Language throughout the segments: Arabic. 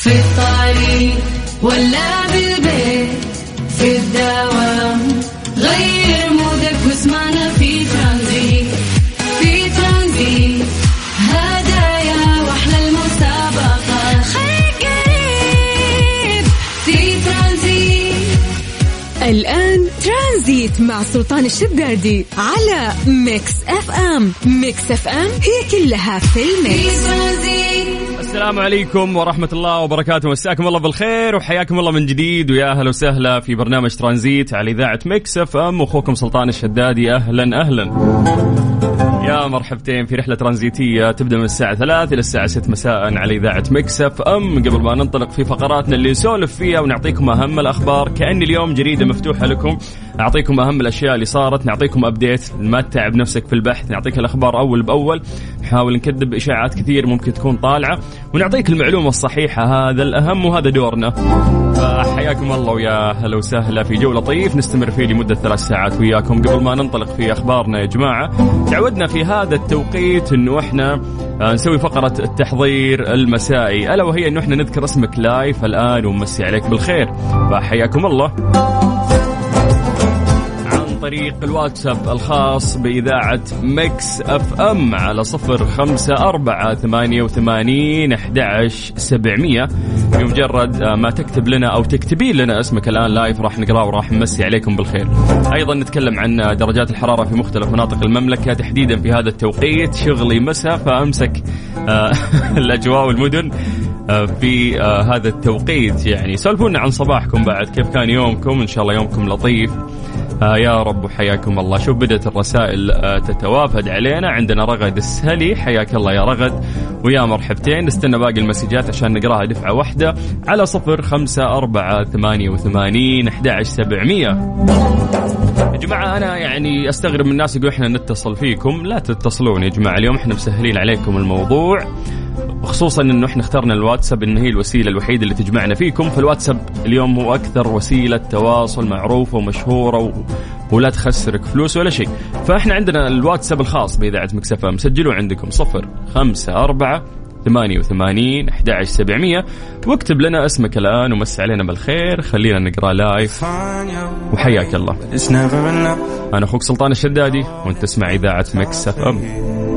في الطريق ولا بالبيت في الدوام مع سلطان الشدادي على Mix FM. Mix FM هي كلها في ال mix. السلام عليكم ورحمة الله وبركاته. مساكم الله بالخير وحياكم الله من جديد. ويا أهلا وسهلا في برنامج ترانزيت على إذاعة Mix FM. أخوكم سلطان الشدادي أهلا أهلا. يا مرحبتين في رحلة ترانزيتية. تبدأ من الساعة 3 إلى الساعة 6 مساء على إذاعة Mix FM. قبل ما ننطلق في فقراتنا اللي نسولف فيها ونعطيكم أهم الأخبار كأن اليوم جريدة مفتوحة لكم. أعطيكم أهم الأشياء اللي صارت نعطيكم update ما تتعب نفسك في البحث نعطيك الأخبار أول بأول. نحاول نكذب إشاعات كثير ممكن تكون طالعة ونعطيك المعلومة الصحيحة. هذا الأهم وهذا دورنا. فحياكم الله ويا هلا وسهلا في جو لطيف. نستمر فيه لمدة ثلاث ساعات وياكم قبل ما ننطلق في أخبارنا يا جماعة. تعودنا في هذا التوقيت أنه إحنا آه، نسوي فقرة التحضير المسائي. ألا وهي أنه إحنا نذكر اسمك لايف الآن ونمسي عليك بالخير. فحياكم الله. طريق الواتساب الخاص بإذاعة Mix FM على صفر خمسة أربعة ثمانية وثمانين أحد سبعمية. بمجرد ما تكتب لنا أو تكتبين لنا اسمك الآن live راح نقرأه وراح نمسي عليكم بالخير. أيضا نتكلم عن درجات الحرارة في مختلف مناطق المملكة تحديدا في هذا التوقيت شغلي مساء فأمسك آه، الأجواء والمدن آه، في آه، هذا التوقيت. يعني سولفونا عن صباحكم بعد كيف كان يومكم؟ إن شاء الله يومكم لطيف. آه يا رب وحياكم الله. شوف بدأت الرسائل آه تتوافد علينا. عندنا رغد السهلي حياك الله يا رغد. ويا مرحبتين. نستنى باقي المسجات عشان نقراها دفعة واحدة. على صفر خمسة أربعة ثمانية وثمانين أحد سبعمية. يا جماعة أنا يعني أستغرب من الناس يقول إحنا نتصل فيكم. لا تتصلون يا جماعة. اليوم إحنا مسهلين عليكم الموضوع. خصوصا إنه إحنا اخترنا الواتساب إنه هي الوسيلة الوحيدة اللي تجمعنا فيكم. فالواتساب اليوم هو أكثر وسيلة تواصل معروفة ومشهورة و... ولا تخسرك فلوس ولا شيء. فإحنا عندنا الواتساب الخاص بإذاعة Mix FM سجلوا عندكم صفر خمسة أربعة ثمانية وثمانين أحد سبعمية. واكتب لنا اسمك الآن ومس علينا بالخير. خلينا نقرأ live وحياك الله. أنا أخوك سلطان الشدادي وأنت تسمع إذاعة Mix FM.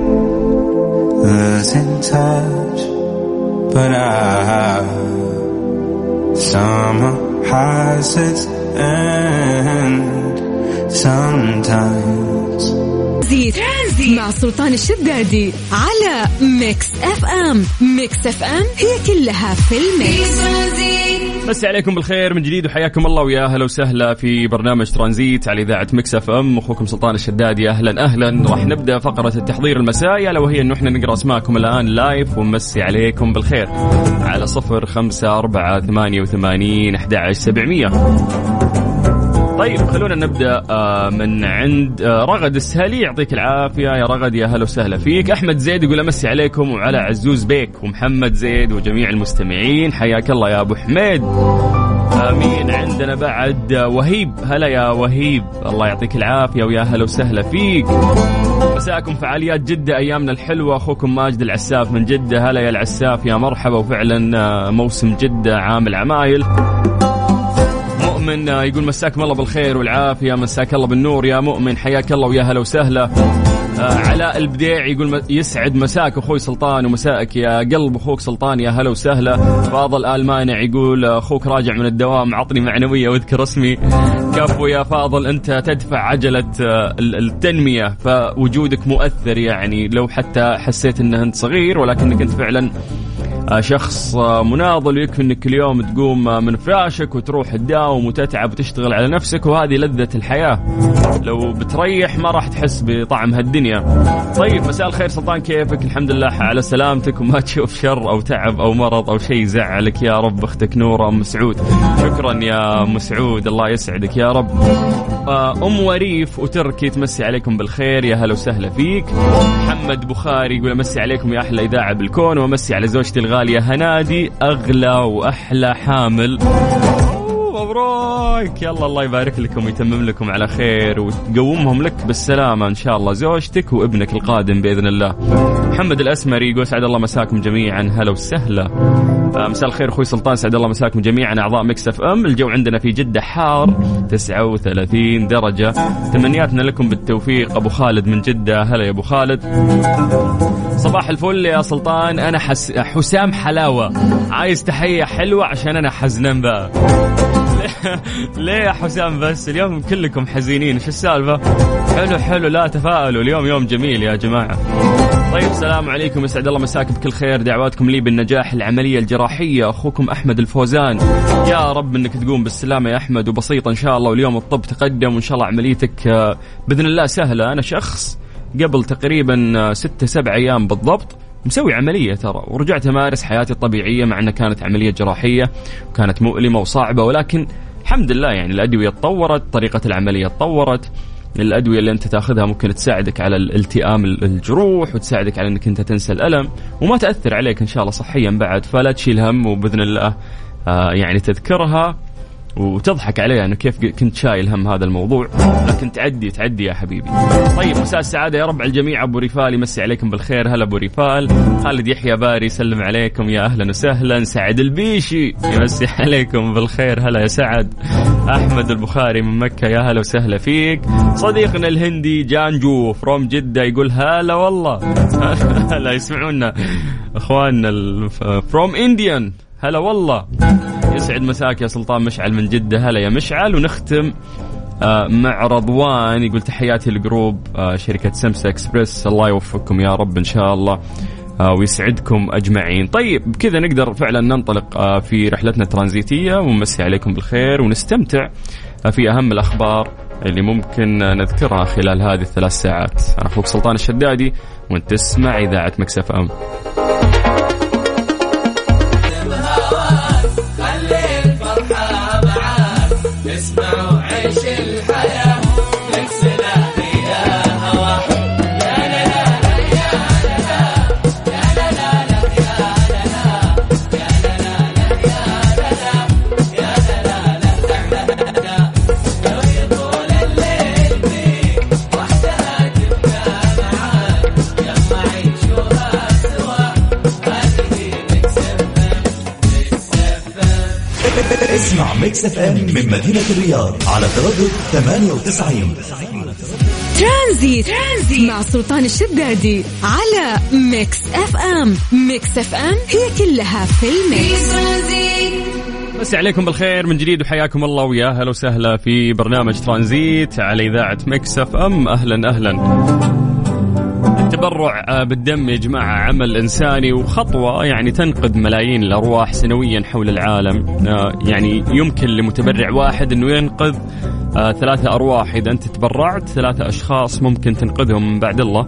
Losing touch, but I summer has its end. Sometimes ترانزيت مع سلطان الشدادي على Mix FM Mix FM هي كلها في ال mix مسي عليكم بالخير من جديد وحياكم الله ويا أهلا وسهلا في برنامج ترانزيت على إذاعة Mix FM. أخوكم سلطان الشدادي أهلا أهلا. راح نبدأ فقرة التحضير المسائي ألا وهي إنه إحنا نقرأ أسماءكم الآن live ونمسي عليكم بالخير. على صفر خمسة أربعة ثمانية وثمانين أحد سبعمية. طيب خلونا نبدأ آه، من عند آه، رغد السهلي يعطيك العافية. يا رغد يا هلا وسهلا فيك. أحمد زيد يقول أمسي عليكم وعلى عزوز بيك ومحمد زيد وجميع المستمعين. حياك الله يا أبو حميد. آمين. عندنا بعد آه، وهيب. هلا يا وهيب. الله يعطيك العافية ويا هلا وسهلا فيك. مساكم فعاليات جدة أيامنا الحلوة. أخوكم ماجد العساف من جدة. هلا يا العساف يا مرحبا. وفعلا موسم جدة عام العمايل مؤمن آه، يقول مساكم الله بالخير والعافية مساك الله بالنور. يا مؤمن حياك الله ويا هلا وسهلا. آه، علاء البديع يقول يسعد مساك أخوي سلطان ومساك يا قلب أخوك سلطان يا هلا وسهلا. فاضل آل مانع يقول آه، أخوك راجع من الدوام عطني معنوية واذكر اسمي. كفو يا فاضل أنت تدفع عجلة ال- التنمية فوجودك مؤثر يعني. لو حتى حسيت إنه أنت صغير ولكنك أنت فعلا شخص آه، مناضل ويكفي إنك كل يوم تقوم آه، من فراشك وتروح تداوم وتتعب وتشتغل على نفسك وهذه لذة الحياة. لو بتريح ما راح تحس بطعم هالدنيا. طيب مساء الخير سلطان كيفك؟ الحمد لله على سلامتك وما تشوف شر أو تعب أو مرض أو شيء يزعلك. يا رب أختك نورة أم سعود. شكرا يا أم سعود الله يسعدك يا رب. آه، أم وريف وتركي تمسي عليكم بالخير. يا هلا وسهلا فيك. محمد بخاري يقول أمسي عليكم يا أحلى إذاعة بالكون وأمسي على زوجتي الغاليه هنادي أغلى وأحلى حامل. مبروك. يلا الله يبارك لكم ويتمم لكم على خير وتقومهم لك بالسلامة إن شاء الله. زوجتك وابنك القادم بإذن الله. محمد الأسمري يقول سعد الله مساكم جميعا هلا وسهلا. مساء الخير أخوي سلطان سعد الله مساكم جميعا أعضاء Mix FM. الجو عندنا في جدة حار 39 درجة. تمنياتنا لكم بالتوفيق. أبو خالد من جدة هلا يا أبو خالد. صباح الفل يا سلطان. أنا حس... حسام حلاوة. عايز تحية حلوة عشان أنا حزنان بقى. ليه يا حسام بس؟ اليوم كلكم حزينين شو السالفة؟ حلو حلو لا تفاءلوا اليوم يوم جميل يا جماعة. طيب السلام عليكم. يسعد الله مساكم بكل خير. دعواتكم لي بالنجاح العملية الجراحية. أخوكم أحمد الفوزان. يا رب إنك تقوم بالسلامة يا أحمد وبسيطة إن شاء الله. واليوم الطب تقدم وإن شاء الله عمليتك آه، بإذن الله سهلة. أنا شخص قبل تقريبا آه، ستة سبع أيام بالضبط مسوي عملية ترى ورجعت أمارس حياتي الطبيعية مع أنها كانت عملية جراحية وكانت مؤلمة وصعبة. ولكن الحمد لله يعني الأدوية تطورت طريقة العملية تطورت. الأدوية اللي أنت تأخذها ممكن تساعدك على الالتئام الجروح وتساعدك على إنك أنت تنسى الألم وما تأثر عليك إن شاء الله صحيا بعد فلا تشيل هم وبإذن الله آه يعني تذكرها وتضحك عليها إنه كيف كنت شايل هم هذا الموضوع. لكن تعدي تعدي يا حبيبي. طيب مساء السعادة يا رب على الجميع. أبو ريفال يمسي عليكم بالخير. هلا أبو ريفال. خالد يحيى باري يسلم عليكم. يا أهلا وسهلا. سعد البيشي يمسي عليكم بالخير. هلا يا سعد. أحمد البخاري من مكة. يا هلا وسهلا فيك. صديقنا الهندي جانجو from جدة يقول هلا والله. هلا يسمعونا. إخواننا from Indian هلا والله. يسعد مساك يا سلطان مشعل من جدة. هلا يا مشعل. ونختم آه، مع رضوان يقول تحياتي ل group آه، شركة SMSA Express الله يوفقكم يا رب إن شاء الله. ويسعدكم أجمعين. طيب بكذا نقدر فعلا ننطلق في رحلتنا الترانزيتية ونمسي عليكم بالخير ونستمتع في أهم الأخبار اللي ممكن نذكرها خلال هذه الثلاث ساعات. أنا أخوك سلطان الشدادي وأنت تسمع إذاعة مكسف أم. اسمع Mix FM من مدينة الرياض على تردد 98 ترانزيت. ترانزيت. مع سلطان الشدادي على Mix FM. Mix FM هي كلها في ال mix. مسي عليكم بالخير من جديد وحياكم الله ويا أهلا وسهلا في برنامج ترانزيت على إذاعة Mix FM. أهلا أهلا. التبرع آه، بالدم يا جماعة عمل إنساني وخطوة يعني تنقذ ملايين الأرواح سنويا حول العالم. آه، يعني يمكن لمتبرع واحد أنه ينقذ آه، ثلاثة أرواح. إذا أنت تبرعت ثلاثة أشخاص ممكن تنقذهم من بعد الله.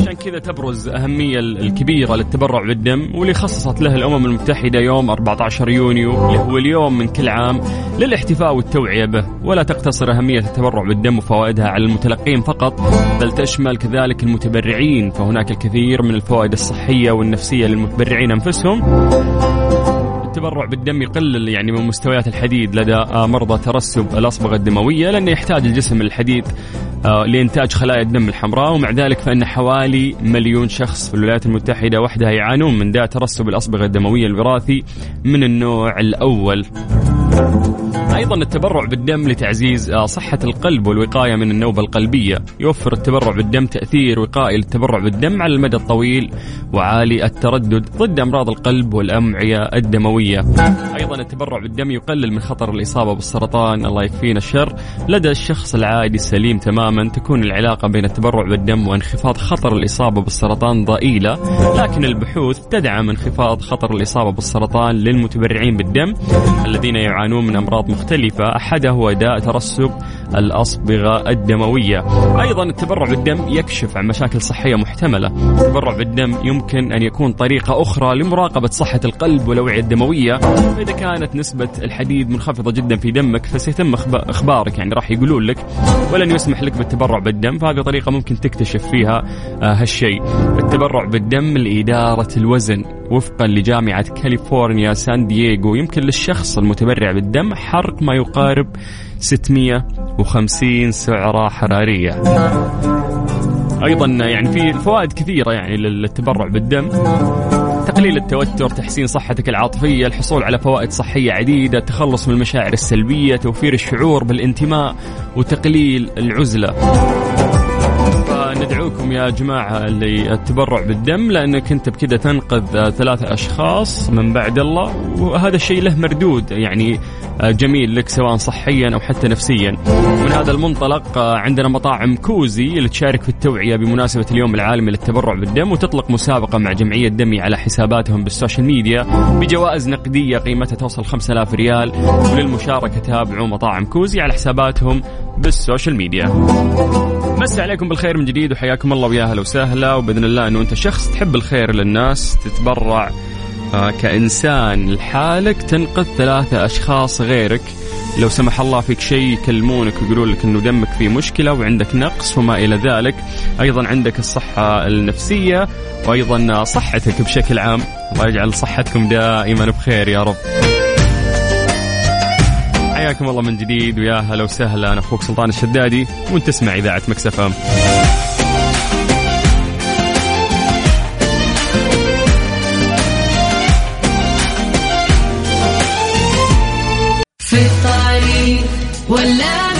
عشان كذا تبرز أهمية الكبيرة للتبرع بالدم واللي خصصت له الأمم المتحدة يوم 14 يونيو اللي هو اليوم من كل عام للاحتفاء والتوعية به. ولا تقتصر أهمية التبرع بالدم وفوائدها على المتلقين فقط بل تشمل كذلك المتبرعين فهناك الكثير من الفوائد الصحية والنفسية للمتبرعين أنفسهم. التبرع بالدم يقلل يعني من مستويات الحديد لدى مرضى ترسب الأصبغة الدموية لأنه يحتاج الجسم الحديد آه، لإنتاج خلايا الدم الحمراء ومع ذلك فإن حوالي مليون شخص في الولايات المتحدة وحدها يعانون من داء ترسب الأصبغة الدموية الوراثي من النوع الأول. أيضا التبرع بالدم لتعزيز آه، صحة القلب والوقاية من النوبة القلبية. يوفر التبرع بالدم تأثير وقائي للتبرع بالدم على المدى الطويل وعالي التردد ضد أمراض القلب والأمعية الدموية. أيضا التبرع بالدم يقلل من خطر الإصابة بالسرطان. الله يكفينا الشر. لدى الشخص العادي السليم تماما تكون العلاقة بين التبرع بالدم وانخفاض خطر الإصابة بالسرطان ضئيلة. لكن البحوث تدعم انخفاض خطر الإصابة بالسرطان للمتبرعين بالدم الذين يعانون من أمراض مختلفة أحدها هو داء ترسب الأصبغة الدموية. أيضا التبرع بالدم يكشف عن مشاكل صحية محتملة. التبرع بالدم يمكن أن يكون طريقة أخرى لمراقبة صحة القلب والأوعية الدموية. فإذا كانت نسبة الحديد منخفضة جدا في دمك فسيتم إخبارك. يعني راح يقولون لك ولن يسمح لك بالتبرع بالدم فهذه طريقة ممكن تكتشف فيها آه، هالشيء. التبرع بالدم لإدارة الوزن. وفقا لجامعة كاليفورنيا سان دييغو. يمكن للشخص المتبرع بالدم حرق ما يقارب 650 سعرة حرارية. أيضا يعني في فوائد كثيرة يعني للتبرع بالدم. تقليل التوتر تحسين صحتك العاطفية الحصول على فوائد صحية عديدة التخلص من المشاعر السلبية توفير الشعور بالانتماء وتقليل العزلة. ندعوكم يا جماعة للتبرع بالدم لأنك أنت بكذا تنقذ ثلاثة أشخاص من بعد الله وهذا الشيء له مردود يعني جميل لك سواء صحيا أو حتى نفسيا. من هذا المنطلق عندنا مطاعم كوزي اللي تشارك في التوعية بمناسبة اليوم العالمي للتبرع بالدم وتطلق مسابقة مع جمعية دمي على حساباتهم بال social media بجوائز نقدية قيمتها توصل 5000 ريال. وللمشاركة تابعوا مطاعم كوزي على حساباتهم بال social media. مسي عليكم بالخير من جديد وحياكم الله ويا أهلا وسهلا. وبإذن الله إنه أنت شخص تحب الخير للناس تتبرع آه، كإنسان لحالك تنقذ ثلاثة أشخاص غيرك. لو سمح الله فيك شيء يكلمونك ويقولون لك إنه دمك فيه مشكلة وعندك نقص وما إلى ذلك، أيضا عندك الصحة النفسية وأيضا صحتك بشكل عام، الله يجعل صحتكم دائما بخير يا رب. حياكم الله من جديد ويا هلا وسهلا. أنا أخوك سلطان الشدادي وأنت تسمع إذاعة مكسفه في الطريق ولا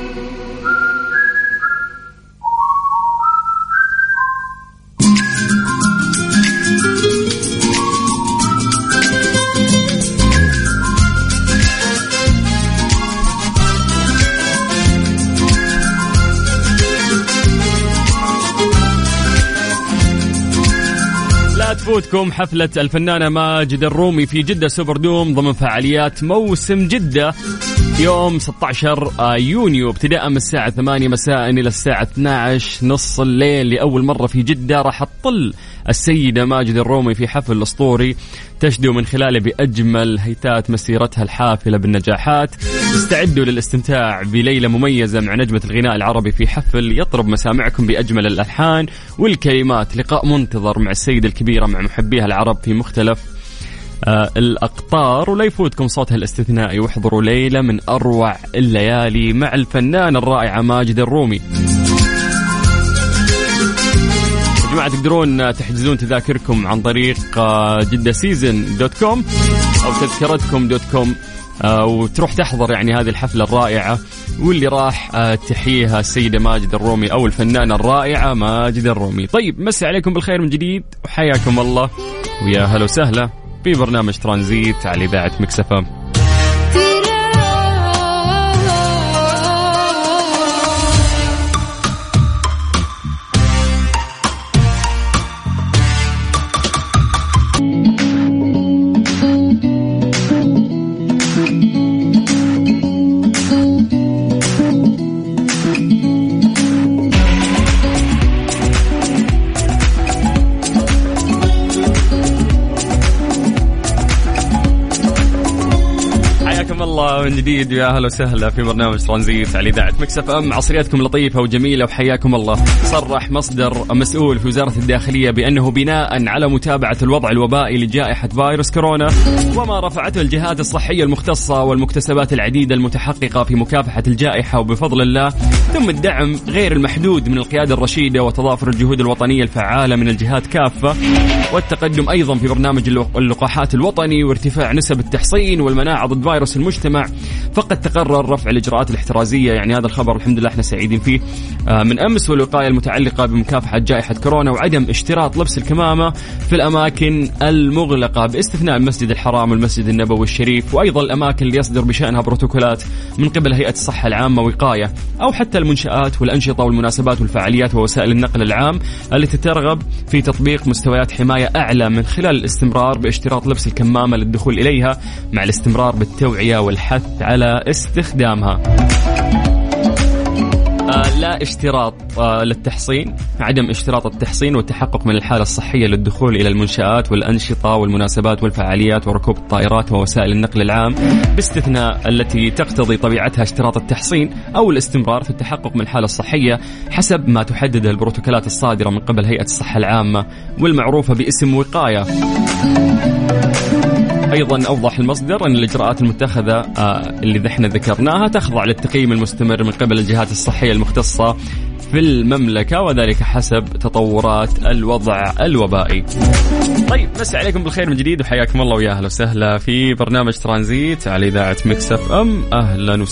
تفوتكم حفلة الفنانة ماجد الرومي في جدة سوبر دوم ضمن فعاليات موسم جدة. يوم 16 يونيو ابتداء من الساعة 8 مساء إلى الساعة 12 نص الليل لأول مرة في جدة راح تطل السيدة ماجد الرومي في حفل أسطوري تشدو من خلاله بأجمل هيتات مسيرتها الحافلة بالنجاحات. استعدوا للاستمتاع بليلة مميزة مع نجمة الغناء العربي في حفل يطرب مسامعكم بأجمل الألحان والكلمات. لقاء منتظر مع السيدة الكبيرة مع محبيها العرب في مختلف آه الأقطار ولا يفوتكم صوتها الاستثنائي. واحضروا ليلة من أروع الليالي مع الفنانة الرائعة ماجدة الرومي. يا جماعة تقدرون تحجزون تذاكركم عن طريق آه، جدة season dot com أو تذكرتكم dot com. آه، وتروح تحضر يعني هذه الحفلة الرائعة واللي راح آه، تحييها السيدة ماجدة الرومي أو الفنانة الرائعة ماجدة الرومي. طيب مسي عليكم بالخير من جديد وحياكم الله. ويا هلا وسهلا. في برنامج ترانزيت على إذاعة مكسفة من جديد. يا أهلا وسهلا في برنامج ترانزيت على إذاعة مكسف أم. عصرياتكم لطيفة وجميلة وحياكم الله. صرح مصدر مسؤول في وزارة الداخلية بأنه بناء على متابعة الوضع الوبائي لجائحة فيروس كورونا وما رفعته الجهات الصحية المختصة والمكتسبات العديدة المتحققة في مكافحة الجائحة. وبفضل الله ثم الدعم غير المحدود من القيادة الرشيدة وتضافر الجهود الوطنية الفعالة من الجهات كافة والتقدم أيضا في برنامج اللق- اللقاحات الوطني وارتفاع نسب التحصين والمناعة ضد فيروس المجتمع. فقد تقرر رفع الإجراءات الاحترازية. يعني هذا الخبر الحمد لله إحنا سعيدين فيه. آه، من أمس والوقاية المتعلقة بمكافحة جائحة كورونا وعدم اشتراط لبس الكمامة في الأماكن المغلقة باستثناء المسجد الحرام والمسجد النبوي الشريف وأيضا الأماكن اللي يصدر بشأنها بروتوكولات من قبل هيئة الصحة العامة وقاية أو حتى المنشآت والأنشطة والمناسبات والفعاليات ووسائل النقل العام التي ترغب في تطبيق مستويات حماية أعلى من خلال الاستمرار باشتراط لبس الكمامة للدخول إليها مع الاستمرار بالتوعية والحث على استخدامها. آه لا اشتراط آه للتحصين عدم اشتراط التحصين والتحقق من الحالة الصحية للدخول إلى المنشآت والأنشطة والمناسبات والفعاليات وركوب الطائرات ووسائل النقل العام باستثناء التي تقتضي طبيعتها اشتراط التحصين أو الاستمرار في التحقق من الحالة الصحية حسب ما تحدده البروتوكولات الصادرة من قبل هيئة الصحة العامة والمعروفة باسم وقاية أيضا أوضح المصدر أن الإجراءات المتخذة آه، اللي إحنا ذكرناها تخضع للتقييم المستمر من قبل الجهات الصحية المختصة في المملكة وذلك حسب تطورات الوضع الوبائي. طيب مسي عليكم بالخير من جديد وحياكم الله ويا أهلا وسهلا في برنامج ترانزيت على إذاعة مكس أف أم أهلا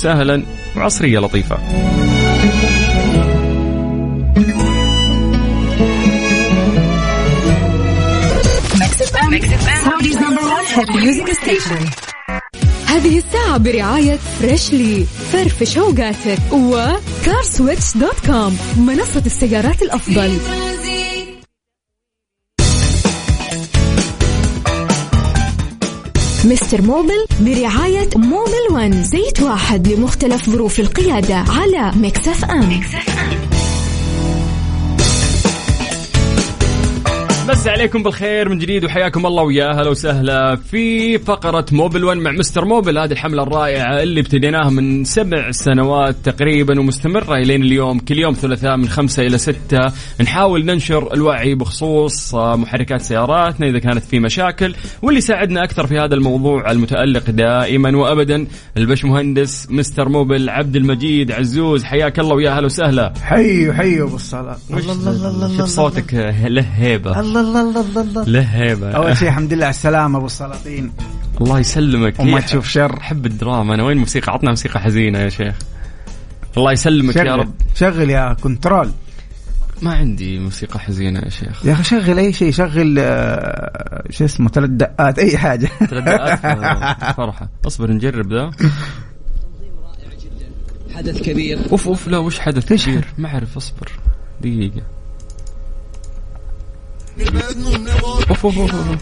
هذه الساعة برعاية Freshly فرفش اوقاتك و CarSwitch.com منصة السيارات الأفضل. Mr. Mobil برعاية Mobil One زيت واحد لمختلف ظروف القيادة على Mix FM. نمسي عليكم بالخير من جديد وحياكم الله ويا هلا وسهلا في فقرة Mobil 1 مع Mr. Mobil. هذه الحملة الرائعة اللي ابتديناها من سبع سنوات تقريبا ومستمرة إلين اليوم. كل يوم ثلاثاء من خمسة إلى ستة. نحاول ننشر الوعي بخصوص آه، محركات سياراتنا إذا كانت في مشاكل. واللي يساعدنا أكثر في هذا الموضوع المتألق دائما وأبدا البش مهندس مستر موبل عبد المجيد عزوز. حياك الله ويا هلا وسهلا. حيوا حيوا بالصلاة شوف صوتك له هيبة الله الله الله الله الله له هيبة أول شيء الحمد لله على السلامة أبو السلاطين الله يسلمك وما تشوف شر. احب الدراما أنا وين موسيقى عطنا موسيقى حزينه يا شيخ الله يسلمك يا شغل رب شغل يا control ما عندي موسيقى حزينه يا شيخ يا أخي شغل أي شيء شغل آه، شو اسمه ثلاث دقات أي حاجة ثلاث دقات آه، فرحه اصبر نجرب ذا حدث كبير اوف اوف لا وش حدث كبير ما اعرف اصبر دقيقه اوف اوف اوف أوف.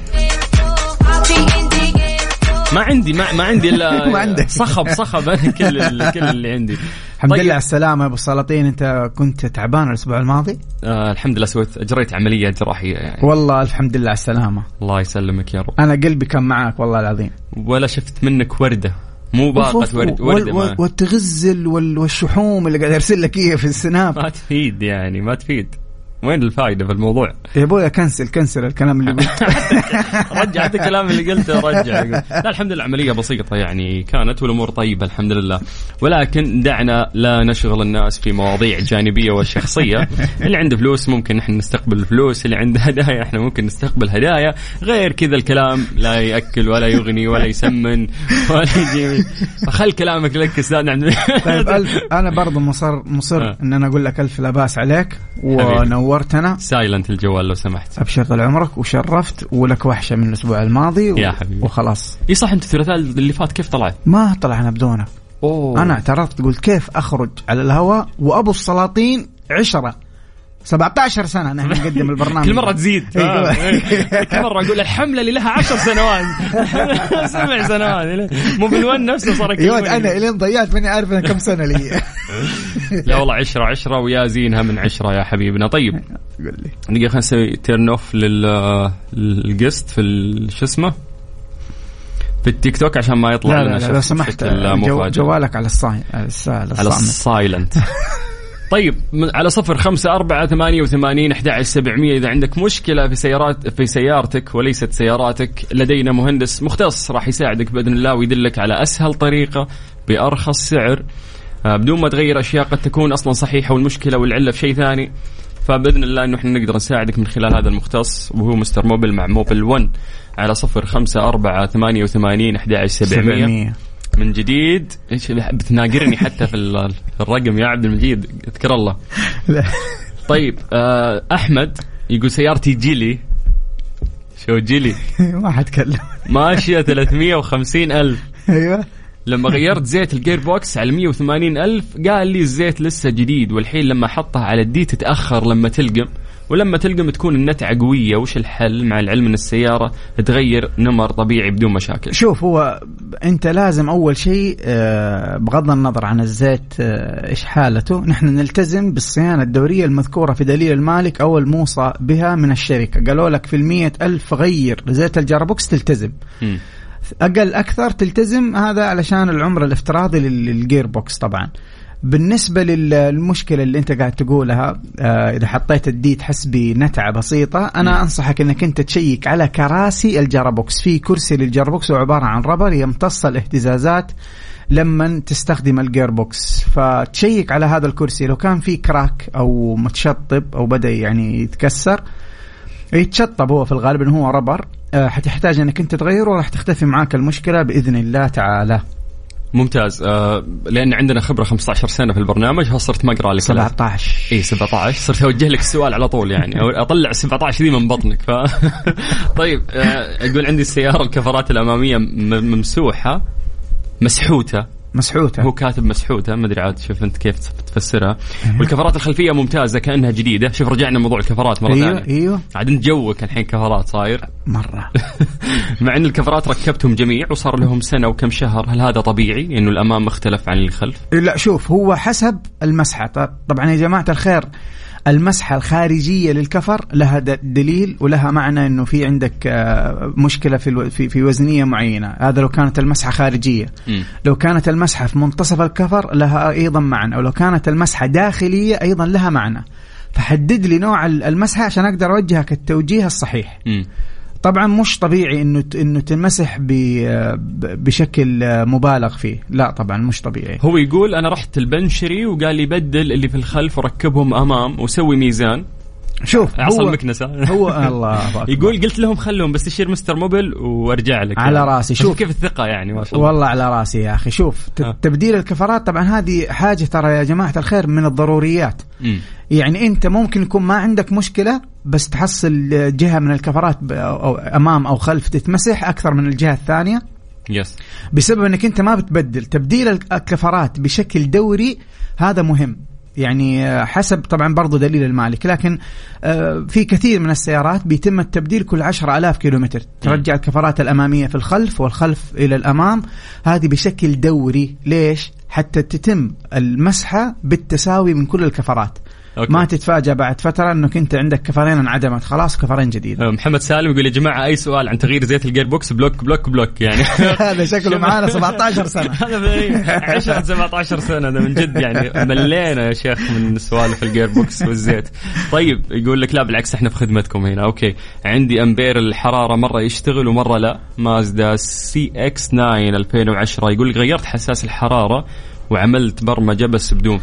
ما عندي ما, ما عندي إلا ما عندك. صخب صخب أنا كل ال- كل اللي عندي. الحمد طيب. لله على السلامة. يا أبو السلاطين أنت كنت تعبان الأسبوع الماضي؟ آه الحمد لله سويت اجريت عملية جراحية يعني. والله الحمد لله على السلامة. الله يسلمك يا رب. أنا قلبي كان معك والله العظيم. ولا شفت منك وردة. مو باقة أوف، ورد وال- والتغزل وال- والشحوم اللي قاعد أرسل لك إياها في السناب. ما تفيد يعني ما تفيد. وين الفائده في الموضوع؟ يا ابويا كنسل كنسل الكلام اللي قلت رجع حتى الكلام اللي قلته رجع. لا الحمد لله عملية بسيطة يعني كانت والأمور طيبة الحمد لله. ولكن دعنا لا نشغل الناس في مواضيع جانبية وشخصية. اللي عنده فلوس ممكن نحن نستقبل فلوس اللي عنده هدايا إحنا ممكن نستقبل هدايا. غير كذا الكلام لا يأكل ولا يغني ولا يسمن ولا يجي فخل كلامك لك أستاذ عبد طيب ألف أنا برضه مصر مصر آه. إن أنا أقول لك ألف لا باس عليك ونورتنا silent الجوال لو سمحت. ابشر طال عمرك وشرفت ولك وحشة من الأسبوع الماضي و... يا حبيبي. وخلاص. إي صح أنت الثلاثاء اللي فات كيف طلعت؟ ما طلعنا بدونك. أوه. أنا اعترضت قلت كيف أخرج على الهواء وأبو السلاطين عشرة؟ 17 سنة نحن نقدم البرنامج. كل مرة تزيد. أيوة. آه. كل مرة أقول الحملة اللي لها عشر سنوات. سبع سنوات. مو بالون نفسه صار. ولد أنا الين ضيعت ماني عارف أنا كم سنة لي. لا والله عشرة عشرة ويا زينها من عشرة يا حبيبنا. طيب. قول لي. دقيقة خلينا نسوي turn off لل guests في شو اسمه؟ في التيك توك عشان ما يطلع لا لنا لا, لو سمحت جو. جوالك على الصاي على السا- طيب على صفر خمسة أربعة ثمانية وثمانين أحد سبعمية. إذا عندك مشكلة في سيارات في سيارتك وليست سياراتك لدينا مهندس مختص راح يساعدك بإذن الله ويدلك على أسهل طريقة بأرخص سعر. آه، بدون ما تغير أشياء قد تكون أصلا صحيحة والمشكلة والعلة في شيء ثاني. فبإذن الله أنه إحنا نقدر نساعدك من خلال هذا المختص وهو مستر موبل مع موبل 1 على صفر خمسة أربعة ثمانية وثمانين أحد سبعمية. 700 من جديد. إيش بتناقرني حتى في ال- في الرقم يا عبد المجيد. اذكر الله. لا. طيب آه أحمد يقول سيارتي جيلي. شو جيلي؟ ما حتكلم ماشية 350 ألف. أيوه. لما غيرت زيت ال gearbox على 180 ألف قال لي الزيت لسه جديد والحين لما حطها على ال D تتأخر لما تلقم. ولما تلقم تكون النتعة قوية وش الحل مع العلم إن السيارة تغير نمر طبيعي بدون مشاكل؟ شوف هو أنت لازم أول شيء آه، بغض النظر عن الزيت آه، إيش حالته نحن نلتزم بالصيانة الدورية المذكورة في دليل المالك أو الموصى بها من الشركة. قالوا لك في المية ألف غير زيت ال gearbox تلتزم. مم. أقل أكثر تلتزم هذا علشان العمر الافتراضي لل- لل gearbox طبعا. بالنسبة لل- للمشكلة اللي انت قاعد تقولها آه إذا حطيت ال D تحس بنتعة بسيطة أنا أنصحك إنك أنت تشيك على كراسي ال gearbox. في كرسي لل gearbox هو عباره عن rubber يمتص الاهتزازات لما تستخدم ال gearbox فتشيك على هذا الكرسي لو كان في crack أو متشطب أو بدأ يعني يتكسر يتشطب هو في الغالب إنه هو ربر آه، حتحتاج إنك أنت تغيره وراح تختفي معاك المشكلة بإذن الله تعالى. ممتاز. آه لأن عندنا خبرة 15 سنة في البرنامج ها صرت ما أقرأ لك 17 إي 17 صرت أوجه لك السؤال على طول يعني. أو أطلع 17 دي من بطنك. ف طيب آه يقول عندي السيارة الكفرات الأمامية ممسوحة مسحوتة. مسحوته. هو كاتب مسحوته ما أدري عاد شوف أنت كيف تفسرها. والكفرات الخلفية ممتازة كأنها جديدة. شوف رجعنا موضوع الكفرات مرة أيوه ثانية. أيوه. عاد أنت جوك الحين كفرات صاير. مرة. مع إن الكفرات ركبتهم جميع وصار لهم سنة وكم شهر. هل هذا طبيعي؟ إنه الأمام مختلف عن الخلف؟ لا شوف هو حسب المسحة. طب- طبعا يا جماعة الخير المسحة الخارجية للكفر لها دليل ولها معنى إنه في عندك آه، مشكلة في في وزنية معينة. هذا لو كانت المسحة خارجية. مم. لو كانت المسحة في منتصف الكفر لها أيضا معنى. ولو كانت المسحة داخلية أيضا لها معنى. فحدد لي نوع ال- المسحة عشان أقدر أوجهك التوجيه الصحيح. مم. طبعا مش طبيعي إنه إنه تنمسح بشكل مبالغ فيه لا طبعا مش طبيعي هو يقول أنا رحت البنشري وقال لي بدل اللي في الخلف وركبهم أمام وسوي ميزان شوف عصا هو المكنسه هو الله أكبر. يقول قلت لهم خلهم بس يصير مستر موبل وأرجع لك على يعني. راسي. شوف. كيف الثقة يعني ما شاء الله والله على راسي يا أخي شوف آه. تبديل الكفرات طبعا هذه حاجة ترى يا جماعة الخير من الضروريات مم. يعني انت ممكن يكون ما عندك مشكلة بس تحصل جهة من الكفرات أو أمام أو خلف تتمسح أكثر من الجهة الثانية. يس بسبب إنك أنت ما بتبدل. تبديل الك- الكفرات بشكل دوري هذا مهم. يعني آه، حسب طبعا برضو دليل المالك. لكن آه، في كثير من السيارات بيتم التبديل كل عشرة ألاف كيلومتر. ترجع الكفرات الأمامية في الخلف والخلف إلى الأمام. هذه بشكل دوري. ليش؟ حتى تتم المسحة بالتساوي من كل الكفرات. okay. ما تتفاجأ بعد فترة أنك أنت عندك كفرين انعدمت خلاص كفرين جديد آه، محمد سالم يقول يا جماعة أي سؤال عن تغيير زيت ال gearbox block block block يعني. هذا شكله معانا 17 سنة. هذا في 10 17 سنة. ده من جد يعني ملينا يا شيخ من سوالف ال gearbox والزيت. طيب يقول لك لا بالعكس إحنا في خدمتكم هنا. okay. عندي أمبير الحرارة مرة يشتغل ومرة لا. Mazda CX 9 2010 يقول لك غيرت حساس الحرارة وعملت برمجة بس بدون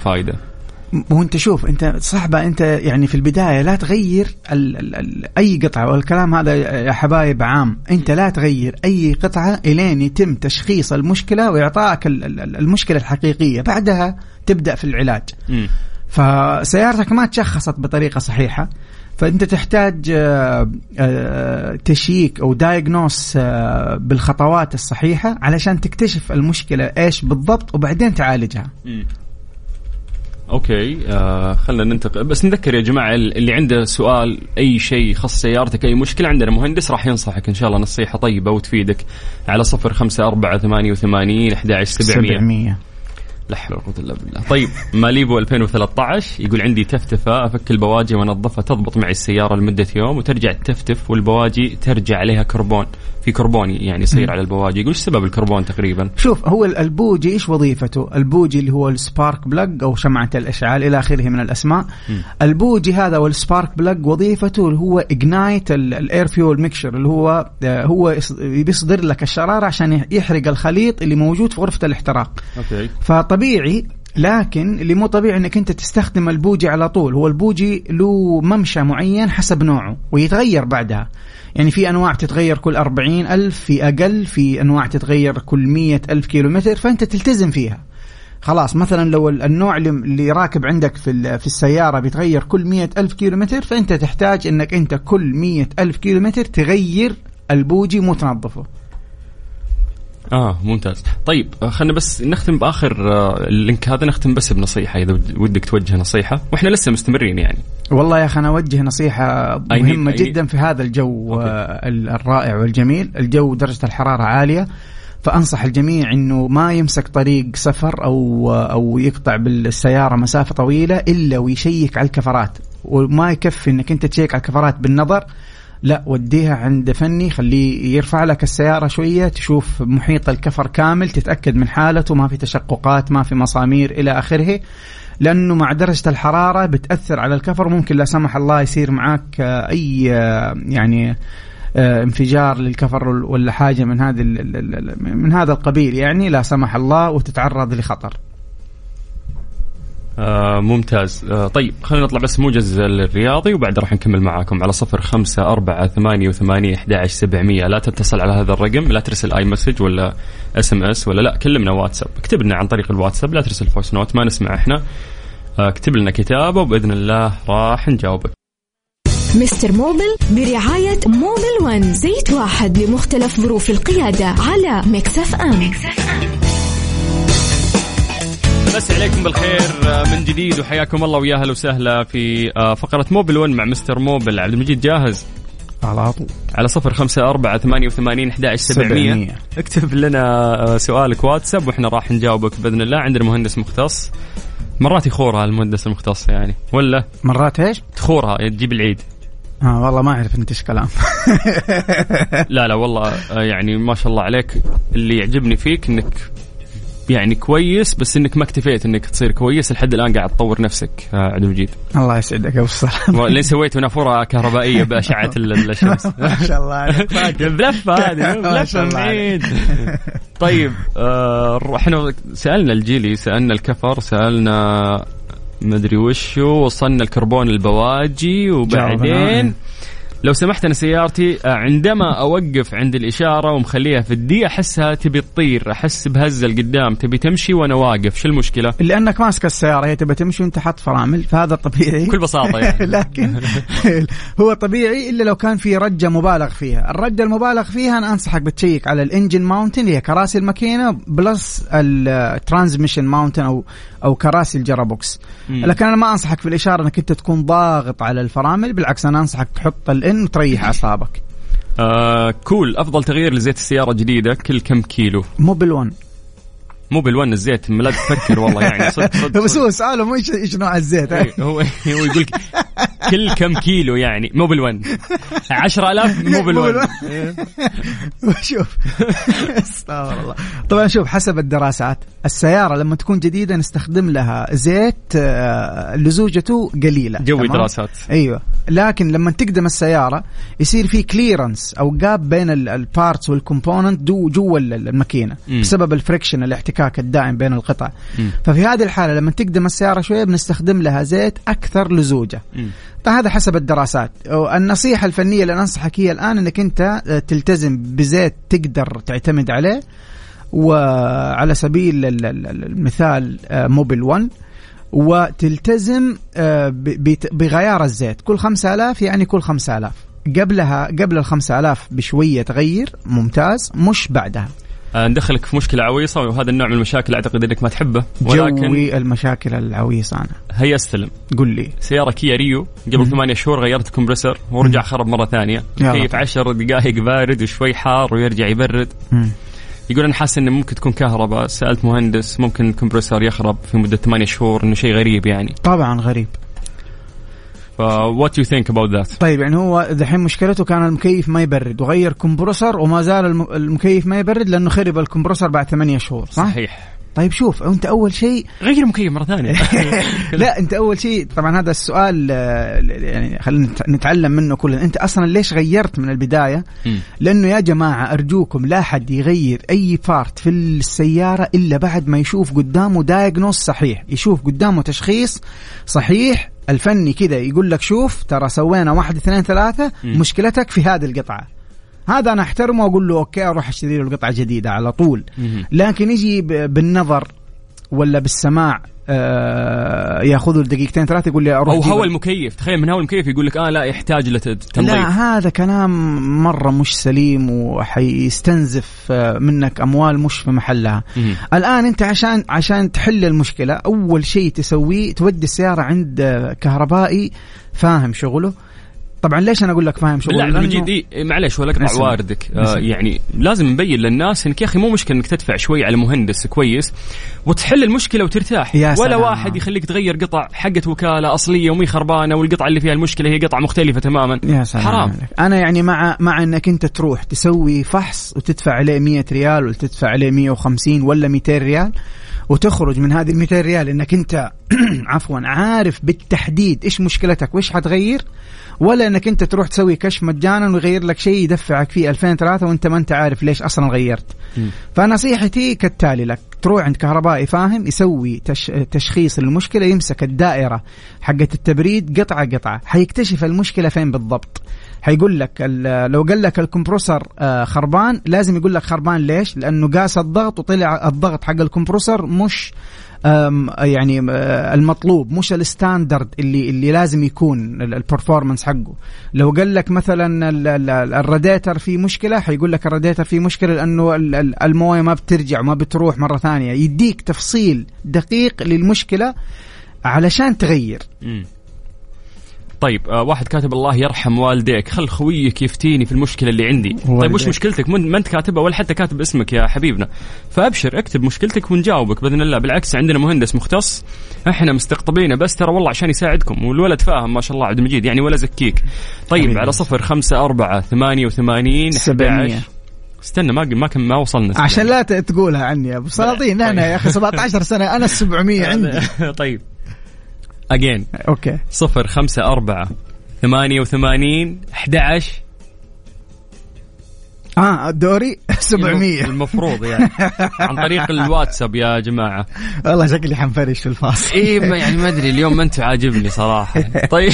فائده وانت شوف انت صعبه انت يعني في البداية لا تغير ال ال ال أي قطعة والكلام هذا يا حبايب عام. انت لا تغير أي قطعة إلين يتم تشخيص المشكلة واعطائك ال- ال- المشكلة الحقيقية. بعدها تبدأ في العلاج. مم. فسيارتك ما تشخصت بطريقة صحيحة. فأنت تحتاج آه، آه، تشييك أو دايجنوس بالخطوات الصحيحة علشان تكتشف المشكلة إيش بالضبط وبعدين تعالجها. okay آه خلينا ننتقل. بس نذكر يا جماعة اللي عنده سؤال أي شيء يخص سيارتك أي مشكلة عندنا مهندس راح ينصحك إن شاء الله نصيحة طيبة وتفيدك. على صفر خمسة أربعة ثمانية وثمانين أحد عشر سبعمية. 700 لا حول ولا قوة إلا بالله. طيب ماليبو 2013 يقول عندي تفتفة أفك البواجي وأنظفها تضبط معي السيارة لمدة يوم وترجع تفتف والبواجي ترجع عليها كربون. في كربون يعني يصير على البواجي. يقول إيش سبب الكربون تقريبا؟ شوف هو البوجي إيش وظيفته؟ البوجي اللي هو ال spark plug أو شمعة الأشعال إلى آخره من الأسماء. البوجي هذا وال spark plug وظيفته اللي هو ignite ال air fuel mixture اللي هو آه، هو يص- بيصدر لك الشرارة عشان يحرق الخليط اللي موجود في غرفة الاحتراق. okay. فطبيعي لكن اللي مو طبيعي إنك أنت تستخدم البوجي على طول. هو البوجي له ممشى معين حسب نوعه ويتغير بعدها. يعني في أنواع بتتغير كل أربعين ألف في أقل في أنواع تتغير كل مية ألف كيلومتر فأنت تلتزم فيها. خلاص مثلا لو ال- النوع اللي- راكب عندك في في السيارة بيتغير كل مية ألف كيلومتر فأنت تحتاج إنك أنت كل مية ألف كيلومتر تغير البوجي مو تنظفه. آه ممتاز. طيب آه، خلينا بس نختم بآخر آه، ال link هذا نختم بس بنصيحة إذا ود- ودك توجه نصيحة. وإحنا لسه مستمرين يعني. والله يا أخي أنا أوجه نصيحة I need- مهمة I need- جدا في هذا الجو okay. آه، ال- الرائع والجميل. الجو درجة الحرارة عالية. فأنصح الجميع إنه ما يمسك طريق سفر أو أو يقطع بالسيارة مسافة طويلة إلا ويشيك على الكفرات. وما يكفي إنك أنت تشيك على الكفرات بالنظر. لا وديها عند فني خليه يرفع لك السيارة شوية تشوف محيط الكفر كامل تتأكد من حالته ما في تشققات ما في مسامير إلى آخره. لأنه مع درجة الحرارة بتأثر على الكفر ممكن لا سمح الله يصير معك آه، أي آه، يعني آه، انفجار للكفر ولا حاجة من هذه من هذا القبيل. يعني لا سمح الله وتتعرض لخطر. آه ممتاز. آه طيب خلينا نطلع بس موجز الرياضي وبعد راح نكمل معاكم على صفر خمسة أربعة ثمانية وثمانية أحد عشر سبعمية. لا تتصل على هذا الرقم لا ترسل أي مسج ولا SMS ولا لا كلمنا واتساب. اكتب لنا عن طريق الواتساب لا ترسل voice note ما نسمع إحنا. آه اكتب لنا كتابة وبإذن الله راح نجاوبك. Mr. Mobil برعاية Mobil One زيت واحد لمختلف ظروف القيادة على Mix FM نمسي عليكم بالخير آه، من جديد وحياكم الله ويا أهلا وسهلا في آه، فقرة Mobil 1 مع Mr. Mobil. عبد المجيد جاهز؟ على طول. على صفر خمسة أربعة ثمانية وثمانين أحد سبعمية. اكتب لنا آه، سؤالك واتساب وإحنا راح نجاوبك بإذن الله. عندنا مهندس مختص. مرات يخورها المهندس المختص يعني ولا؟ مرات إيش؟ تخورها تجيب العيد. آه والله ما أعرف انت إيش كلام. لا لا والله يعني ما شاء الله عليك. اللي يعجبني فيك إنك يعني كويس بس إنك ما اكتفيت إنك تصير كويس لحد الآن قاعد تطور نفسك آه، عبد المجيد. الله يسعدك أبو الصلاة لين سويت نافوره كهربائية بأشعة ال- الشمس ما شاء الله عليك. بلفة هذه بلفة بعيد طيب آه، إحنا سألنا الجيلي سألنا الكفر سألنا مدري وشو وصلنا الكربون البواجي وبعدين. لو سمحت أنا سيارتي آه، عندما أوقف عند الإشارة ومخليها في ال D أحسها تبي تطير أحس بهزة لقدام تبي تمشي وأنا واقف. شو المشكلة؟ لأنك ماسك السيارة هي تبى تمشي وأنت حاط فرامل فهذا طبيعي. بكل بساطة يعني. لكن هو طبيعي إلا لو كان في رجة مبالغ فيها، الرجة المبالغ فيها أنا أنصحك بتشيك على ال engine mounting هي كراسي الماكينة plus ال transmission mounting أو أو كراسي ال gearbox. لكن أنا ما أنصحك في الإشارة إنك أنت تكون ضاغط على الفرامل، بالعكس أنا أنصحك تحط ساعتين تريح أعصابك؟ آه cool أفضل تغيير لزيت السيارة الجديده كل كم كيلو. موبل 1 مو 1 الزيت. لا تفكر والله يعني. صدق صدق بس هو سؤاله إيش إيش نوع الزيت؟ إيه، هو هو يقول كل كم كيلو يعني. مو 1 10000 مو 1 إيه. شوف. استغفر الله. طبعا شوف حسب الدراسات السيارة لما تكون جديدة نستخدم لها زيت آه، لزوجته قليلة. جوي دراسات أيوه. لكن لما تقدم السيارة يصير في clearance أو gap بين ال parts وال component جوا الماكينة بسبب ال friction الاحتكاك الدائم بين القطع. مم. ففي هذه الحالة لما تقدم السيارة شوية بنستخدم لها زيت أكثر لزوجة. فهذا حسب الدراسات. النصيحة الفنية اللي أنصحك هي الآن أنك أنت تلتزم بزيت تقدر تعتمد عليه. وعلى سبيل ال- ال- ال- المثال آه، موبل 1 وتلتزم آه، بغيار الزيت. كل 5000 يعني كل 5000 قبلها قبل ال 5000 بشوية تغير ممتاز مش بعدها. آه ندخلك في مشكلة عويصة وهذا النوع من المشاكل أعتقد إنك ما تحبه ولكن جوي المشاكل العويصة أنا. هيا استلم. قل لي. سيارة كيا ريو قبل ثمانية شهور غيرت ال compressor ورجع خرب مرة ثانية. كيف. 10 دقائق بارد وشوي حار ويرجع يبرد. مم. يقول أنا حاسس انه ممكن تكون كهرباء سألت مهندس ممكن ال compressor يخرب في مدة 8 شهور إنه شيء غريب يعني. طبعا غريب. ف what you think about that طيب يعني هو دحين مشكلته كان المكيف ما يبرد وغير compressor وما زال الم- المكيف ما يبرد لأنه خرب ال compressor بعد ثمانية شهور صح؟ صحيح. طيب شوف أنت أول شيء غير المكيف مرة ثانية. لا أنت أول شيء طبعا هذا السؤال آه، يعني خلينا نت- نتعلم منه كلنا. أنت أصلا ليش غيرت من البداية. لأنه يا جماعة أرجوكم لا حد يغير أي part في السيارة إلا بعد ما يشوف قدامه diagnose صحيح. يشوف قدامه تشخيص صحيح الفني كذا يقول لك شوف ترى سوينا واحد اثنين ثلاثة. مشكلتك في هذه القطعة هذا أنا أحترمه واقول له okay أروح أشتري له قطعة جديدة على طول. لكن يجي بالنظر ولا بالسماع ياخذوا دقيقتين ثلاثة يقول لي أروح أو أجيب هوا المكيف. تخيل من هوا المكيف يقول لك آه لا يحتاج لتنظيف لا هذا كلام مرة مش سليم وحيستنزف آه، منك أموال مش في محلها. مهم. الآن أنت عشان عشان تحل المشكلة أول شيء تسويه تودي السيارة عند آه، كهربائي فاهم شغله. طبعا ليش أنا أقول لك فاهم عبد لأنه- المجيد إيه معلش ولا أقطع. واردك آه. يعني لازم نبين للناس إنك يا أخي مو مشكلة إنك تدفع شوي على مهندس كويس وتحل المشكلة وترتاح يا ولا سلام. واحد يخليك تغير قطع حقت وكالة أصلية ومي خربانة والقطعة اللي فيها المشكلة هي قطعة مختلفة تماما يا سلام حرام عليك. أنا يعني مع مع إنك أنت تروح تسوي فحص وتدفع عليه 100 ريال ولا تدفع عليه 150 ولا 200 ريال وتخرج من هذه ال 200 ريال إنك أنت عفوا عارف بالتحديد إيش مشكلتك وإيش حتغير ولا انك انت تروح تسوي كشف مجانا ويغير لك شيء يدفعك فيه 2000 3 وانت ما انت عارف ليش أصلا غيرت. فنصيحتي كالتالي لك تروح عند كهربائي فاهم يسوي تش... تشخيص المشكلة يمسك الدائرة حقت التبريد قطعة قطعة حيكتشف المشكلة فين بالضبط. حيقول لك لو قال لك ال compressor آه، خربان لازم يقول لك خربان ليش؟ لأنه قاس الضغط وطلع الضغط حق ال compressor مش يعني المطلوب مش ال standard اللي اللي لازم يكون ال performance حقه. لو قال لك مثلا ال- ال- الراديتر فيه مشكلة حيقول لك الراديتر فيه مشكلة لأنه ال- ال- الموية ما بترجع ما بتروح مرة ثانية. يديك تفصيل دقيق للمشكلة علشان تغير. طيب آه واحد كاتب الله يرحم والديك خل خويك يفتيني في المشكلة اللي عندي. طيب وش والديك. مشكلتك؟ من- ما انت كاتبها ولا حتى كاتب اسمك يا حبيبنا. فأبشر اكتب مشكلتك ونجاوبك بإذن الله. بالعكس عندنا مهندس مختص إحنا مستقطبينه بس ترى والله عشان يساعدكم. والولد فاهم ما شاء الله عبد المجيد يعني ولا زكيك. طيب. على صفر خمسة أربعة ثمانية وثمانين 700. استنى ما ما كم ما وصلنا عشان لا تقولها عني يا أبو سلاطين أنا يا أخي 17 سنة أنا ال 700 عندي. طيب. again okay صفر خمسة أربعة ثمانية وثمانين أحد عشر. آه دوري 700 المفروض يعني. عن طريق الواتساب يا جماعة. والله شكلي حنفرش في الفاصل. إي يعني ما أدري اليوم ما أنت عاجبني صراحة. طيب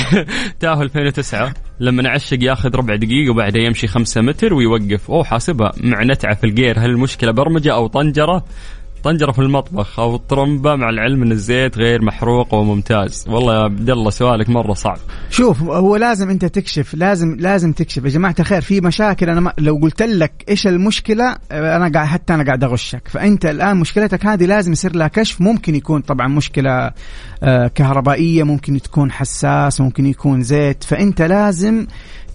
تاهو 2009 لما نعشق ياخذ ربع دقيقة وبعدها يمشي خمسة متر ويوقف. أوه حاسبها. مع نتعة في الجير. هل المشكلة برمجة أو طنجرة؟ طنجرة في المطبخ أو الطرمبة مع العلم إن الزيت غير محروق وممتاز. والله يا عبد الله سؤالك مرة صعب. شوف هو لازم أنت تكشف لازم لازم تكشف. يا جماعة الخير في مشاكل أنا ما لو قلت لك إيش المشكلة آه، أنا قاعد حتى أنا قاعد أغشك. فأنت الآن مشكلتك هذه لازم يصير لها كشف. ممكن يكون طبعا مشكلة آه، كهربائية ممكن تكون حساس ممكن يكون زيت. فأنت لازم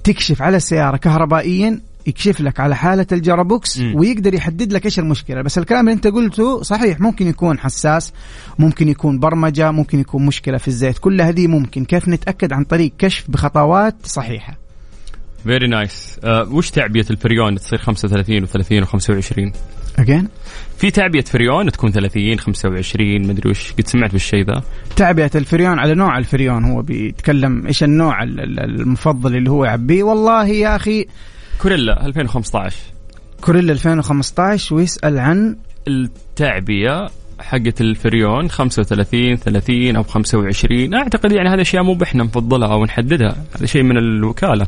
تكشف على السياره كهربائيا يكشف لك على حالة ال gearbox. ويقدر يحدد لك إيش المشكلة. بس الكلام اللي أنت قلته صحيح ممكن يكون حساس ممكن يكون برمجة ممكن يكون مشكلة في الزيت. كل هذه ممكن. كيف نتأكد عن طريق كشف بخطوات صحيحة؟ very nice uh, وش تعبية الفريون تصير 35 و30 و25 again في تعبئة فريون تكون 30 25 مدري وش. قد سمعت بالشيء ذا؟ تعبئة الفريون على نوع الفريون هو بيتكلم إيش النوع ال- ال- المفضل اللي هو يعبيه. والله يا أخي كوريلا 2015 كوريلا 2015 ويسأل عن التعبئة حقت الفريون 35 30 أو 25 أعتقد يعني هذا اشياء مو بإحنا نفضلها أو نحددها هذا شيء من الوكالة.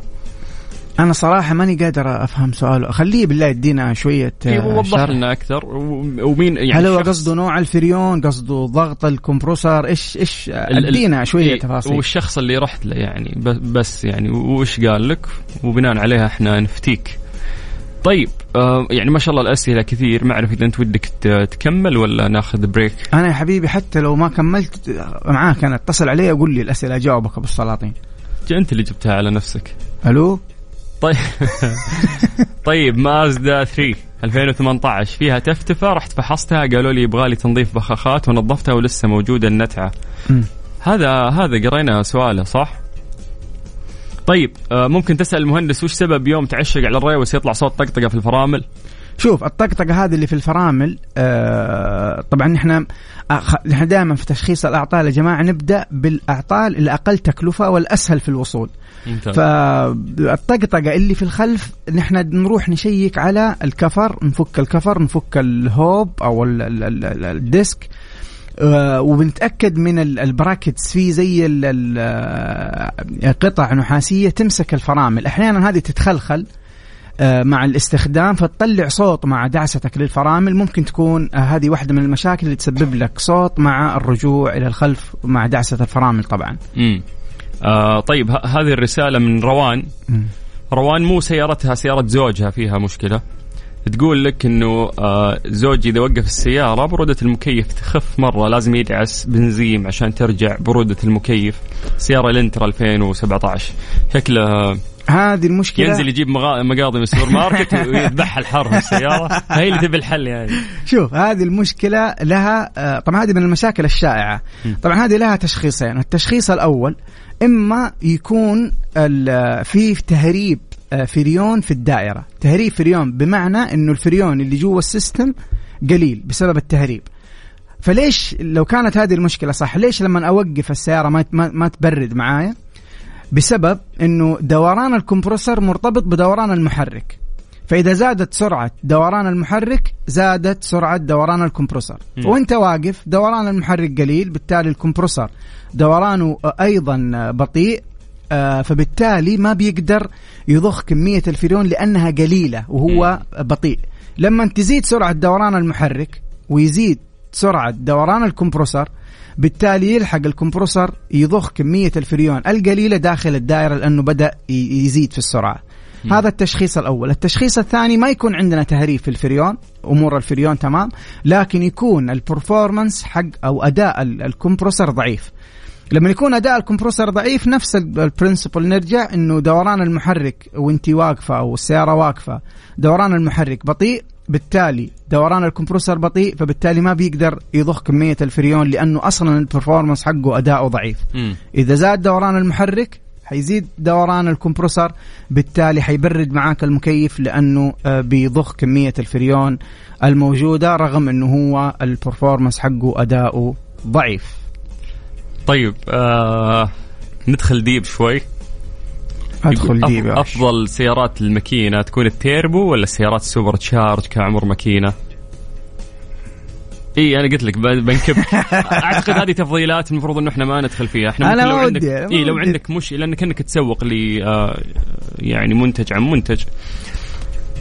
أنا صراحة ماني قادر أفهم سؤاله خليه بالله يدينا شوية آه، إيه، وضح. لنا أكثر. ومين يعني هل هو قصده نوع الفريون قصده ضغط الكمبروسر؟ إيش إيش؟ أدينا شوية إيه، تفاصيل. والشخص اللي رحت له يعني بس يعني وش قال لك؟ وبناء عليها إحنا نفتيك. طيب آه يعني ما شاء الله الأسئلة كثير. ما أعرف إذا أنت ودك تكمل ولا ناخذ بريك أنا يا حبيبي حتى لو ما كملت معاك أنا اتصل علي أقول لي الأسئلة أجاوبك أبو السلاطين. أنت اللي جبتها على نفسك. ألو؟ طيب طيب مازدا 3 2018 فيها تفتفه رحت فحصتها قالوا لي يبغى لي تنظيف بخاخات ونظفتها ولسه موجودة النتعة. هذا هذا قرينا سؤاله صح؟ طيب آه، ممكن تسأل المهندس وش سبب يوم تعشق على ال reverse يطلع صوت طقطقة في الفرامل؟ شوف الطقطقة هذه اللي في الفرامل آه طبعا إحنا آه، إحنا دائما في تشخيص الأعطال يا جماعة نبدأ بالأعطال الاقل تكلفة والأسهل في الوصول. فالطقطقه اللي في الخلف نحن نروح نشيك على الكفر نفك الكفر نفك الهوب أو ال- ال- ال- ال- ال disc آه، وبنتأكد من ال- البراكتس في زي آه، قطع نحاسية تمسك الفرامل. أحيانا هذه تتخلخل مع الاستخدام فتطلع صوت مع دعستك للفرامل. ممكن تكون آه، هذه واحدة من المشاكل اللي تسبب لك صوت مع الرجوع إلى الخلف مع دعسة الفرامل طبعا. امم آه طيب هذه الرسالة من روان. روان مو سيارتها سيارة زوجها فيها مشكلة. تقول لك إنه آه زوجي إذا وقف السيارة برودة المكيف تخف مرة لازم يدعس بنزين عشان ترجع برودة المكيف. سيارة الانترا 2017 شكله هذه المشكلة ينزل يجيب مقاضي من السوبر ماركت ويذبحها الحر في السيارة. هي اللي تبي الحل يعني. شوف هذه المشكلة لها آه، طبعا هذه من المشاكل الشائعة. طبعا هذه لها تشخيصين. التشخيص الأول إما يكون في تهريب فريون في الدائرة. تهريب فريون بمعنى أنه الفريون اللي جوا ال system قليل بسبب التهريب. فليش لو كانت هذه المشكلة صح ليش لما أوقف السيارة ما ما, ما تبرد معايا؟ بسبب إنه دوران ال compressor مرتبط بدوران المحرك. فإذا زادت سرعة دوران المحرك زادت سرعة دوران ال compressor مم. وإنت واقف دوران المحرك قليل بالتالي ال compressor دورانه أيضا بطيء. آه، فبالتالي ما بيقدر يضخ كمية الفريون لأنها قليلة وهو بطيء. لما تزيد سرعة دوران المحرك ويزيد سرعة دوران الكمبرسور بالتالي يلحق الكمبرسور يضخ كمية الفريون القليلة داخل الدائرة لأنه بدأ ي- يزيد في السرعة. هذا التشخيص الأول. التشخيص الثاني ما يكون عندنا تهريب في الفريون أمور الفريون تمام لكن يكون ال performance حق أو أداء ال- الكمبرسور ضعيف. لما يكون أداء الكمبرسور ضعيف نفس ال principle نرجع إنه دوران المحرك وانت واقفة أو السيارة واقفة دوران المحرك بطيء بالتالي دوران الكمبرسور بطيء فبالتالي ما بيقدر يضخ كمية الفريون لأنه أصلا ال performance حقه أداؤه ضعيف مم. إذا زاد دوران المحرك حيزيد دوران الكمبرسور بالتالي حيبرد معاك المكيف لأنه آه، بيضخ كمية الفريون الموجودة رغم إنه هو ال performance حقه أداؤه ضعيف طيب آه ندخل deep شوي أدخل deep أف-. أفضل سيارات الماكينة تكون التيربو ولا السيارات ال supercharge كعمر ماكينة؟ إي أنا قلت لك بنكب أعتقد هذه تفضيلات المفروض إنه إحنا ما ندخل فيها إحنا أنا ممكن لو عندك إي لو. عندك مش لأنك إنك تسوق لي آه يعني منتج عن منتج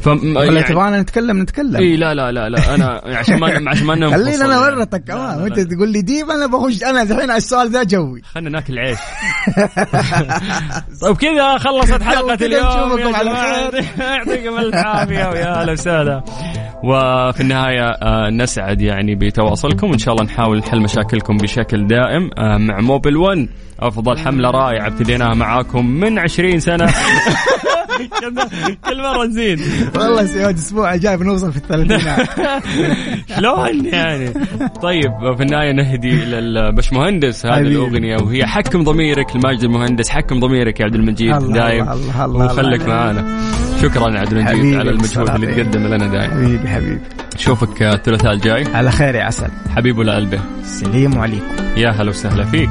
فم ولا يعني تبغانا نتكلم نتكلم إي لا لا لا لا أنا عشان ما عشان ما خلينا أنا يعني. ورطك كمان وأنت. تقول لي ديب أنا بخش أنا الحين السؤال ذا جوي خلينا ناكل عيش طيب كذا خلصت كذا اليوم نشوفكم يا على. خير. يعطيكم الف عافية ويا أهلا وسهلا وفي النهاية آه، نسعد يعني بتواصلكم وإن شاء الله نحاول نحل مشاكلكم بشكل دائم آه، مع موبل 1 أفضل حملة رائعة ابتديناها معاكم من 20 سنة. كل مرة نزيد. والله سياد الأسبوع الجاي بنوصل في الثلاثينات. شلون يعني؟ طيب في النهاية نهدي للبشمهندس هذه حبيبي. الأغنية وهي حكم ضميرك لماجد المهندس حكم ضميرك يا عبد المجيد. الله دايم الله الله الله. وخليك الله. معانا. شكرا يا عبد المجيد حبيبي على المجهود اللي. تقدم لنا دايم. حبيبي حبيبي. نشوفك الثلاثاء الجاي. على خير يا عسل. حبيب ولا قلبه سليم عليكم. يا هلا وسهلا فيك.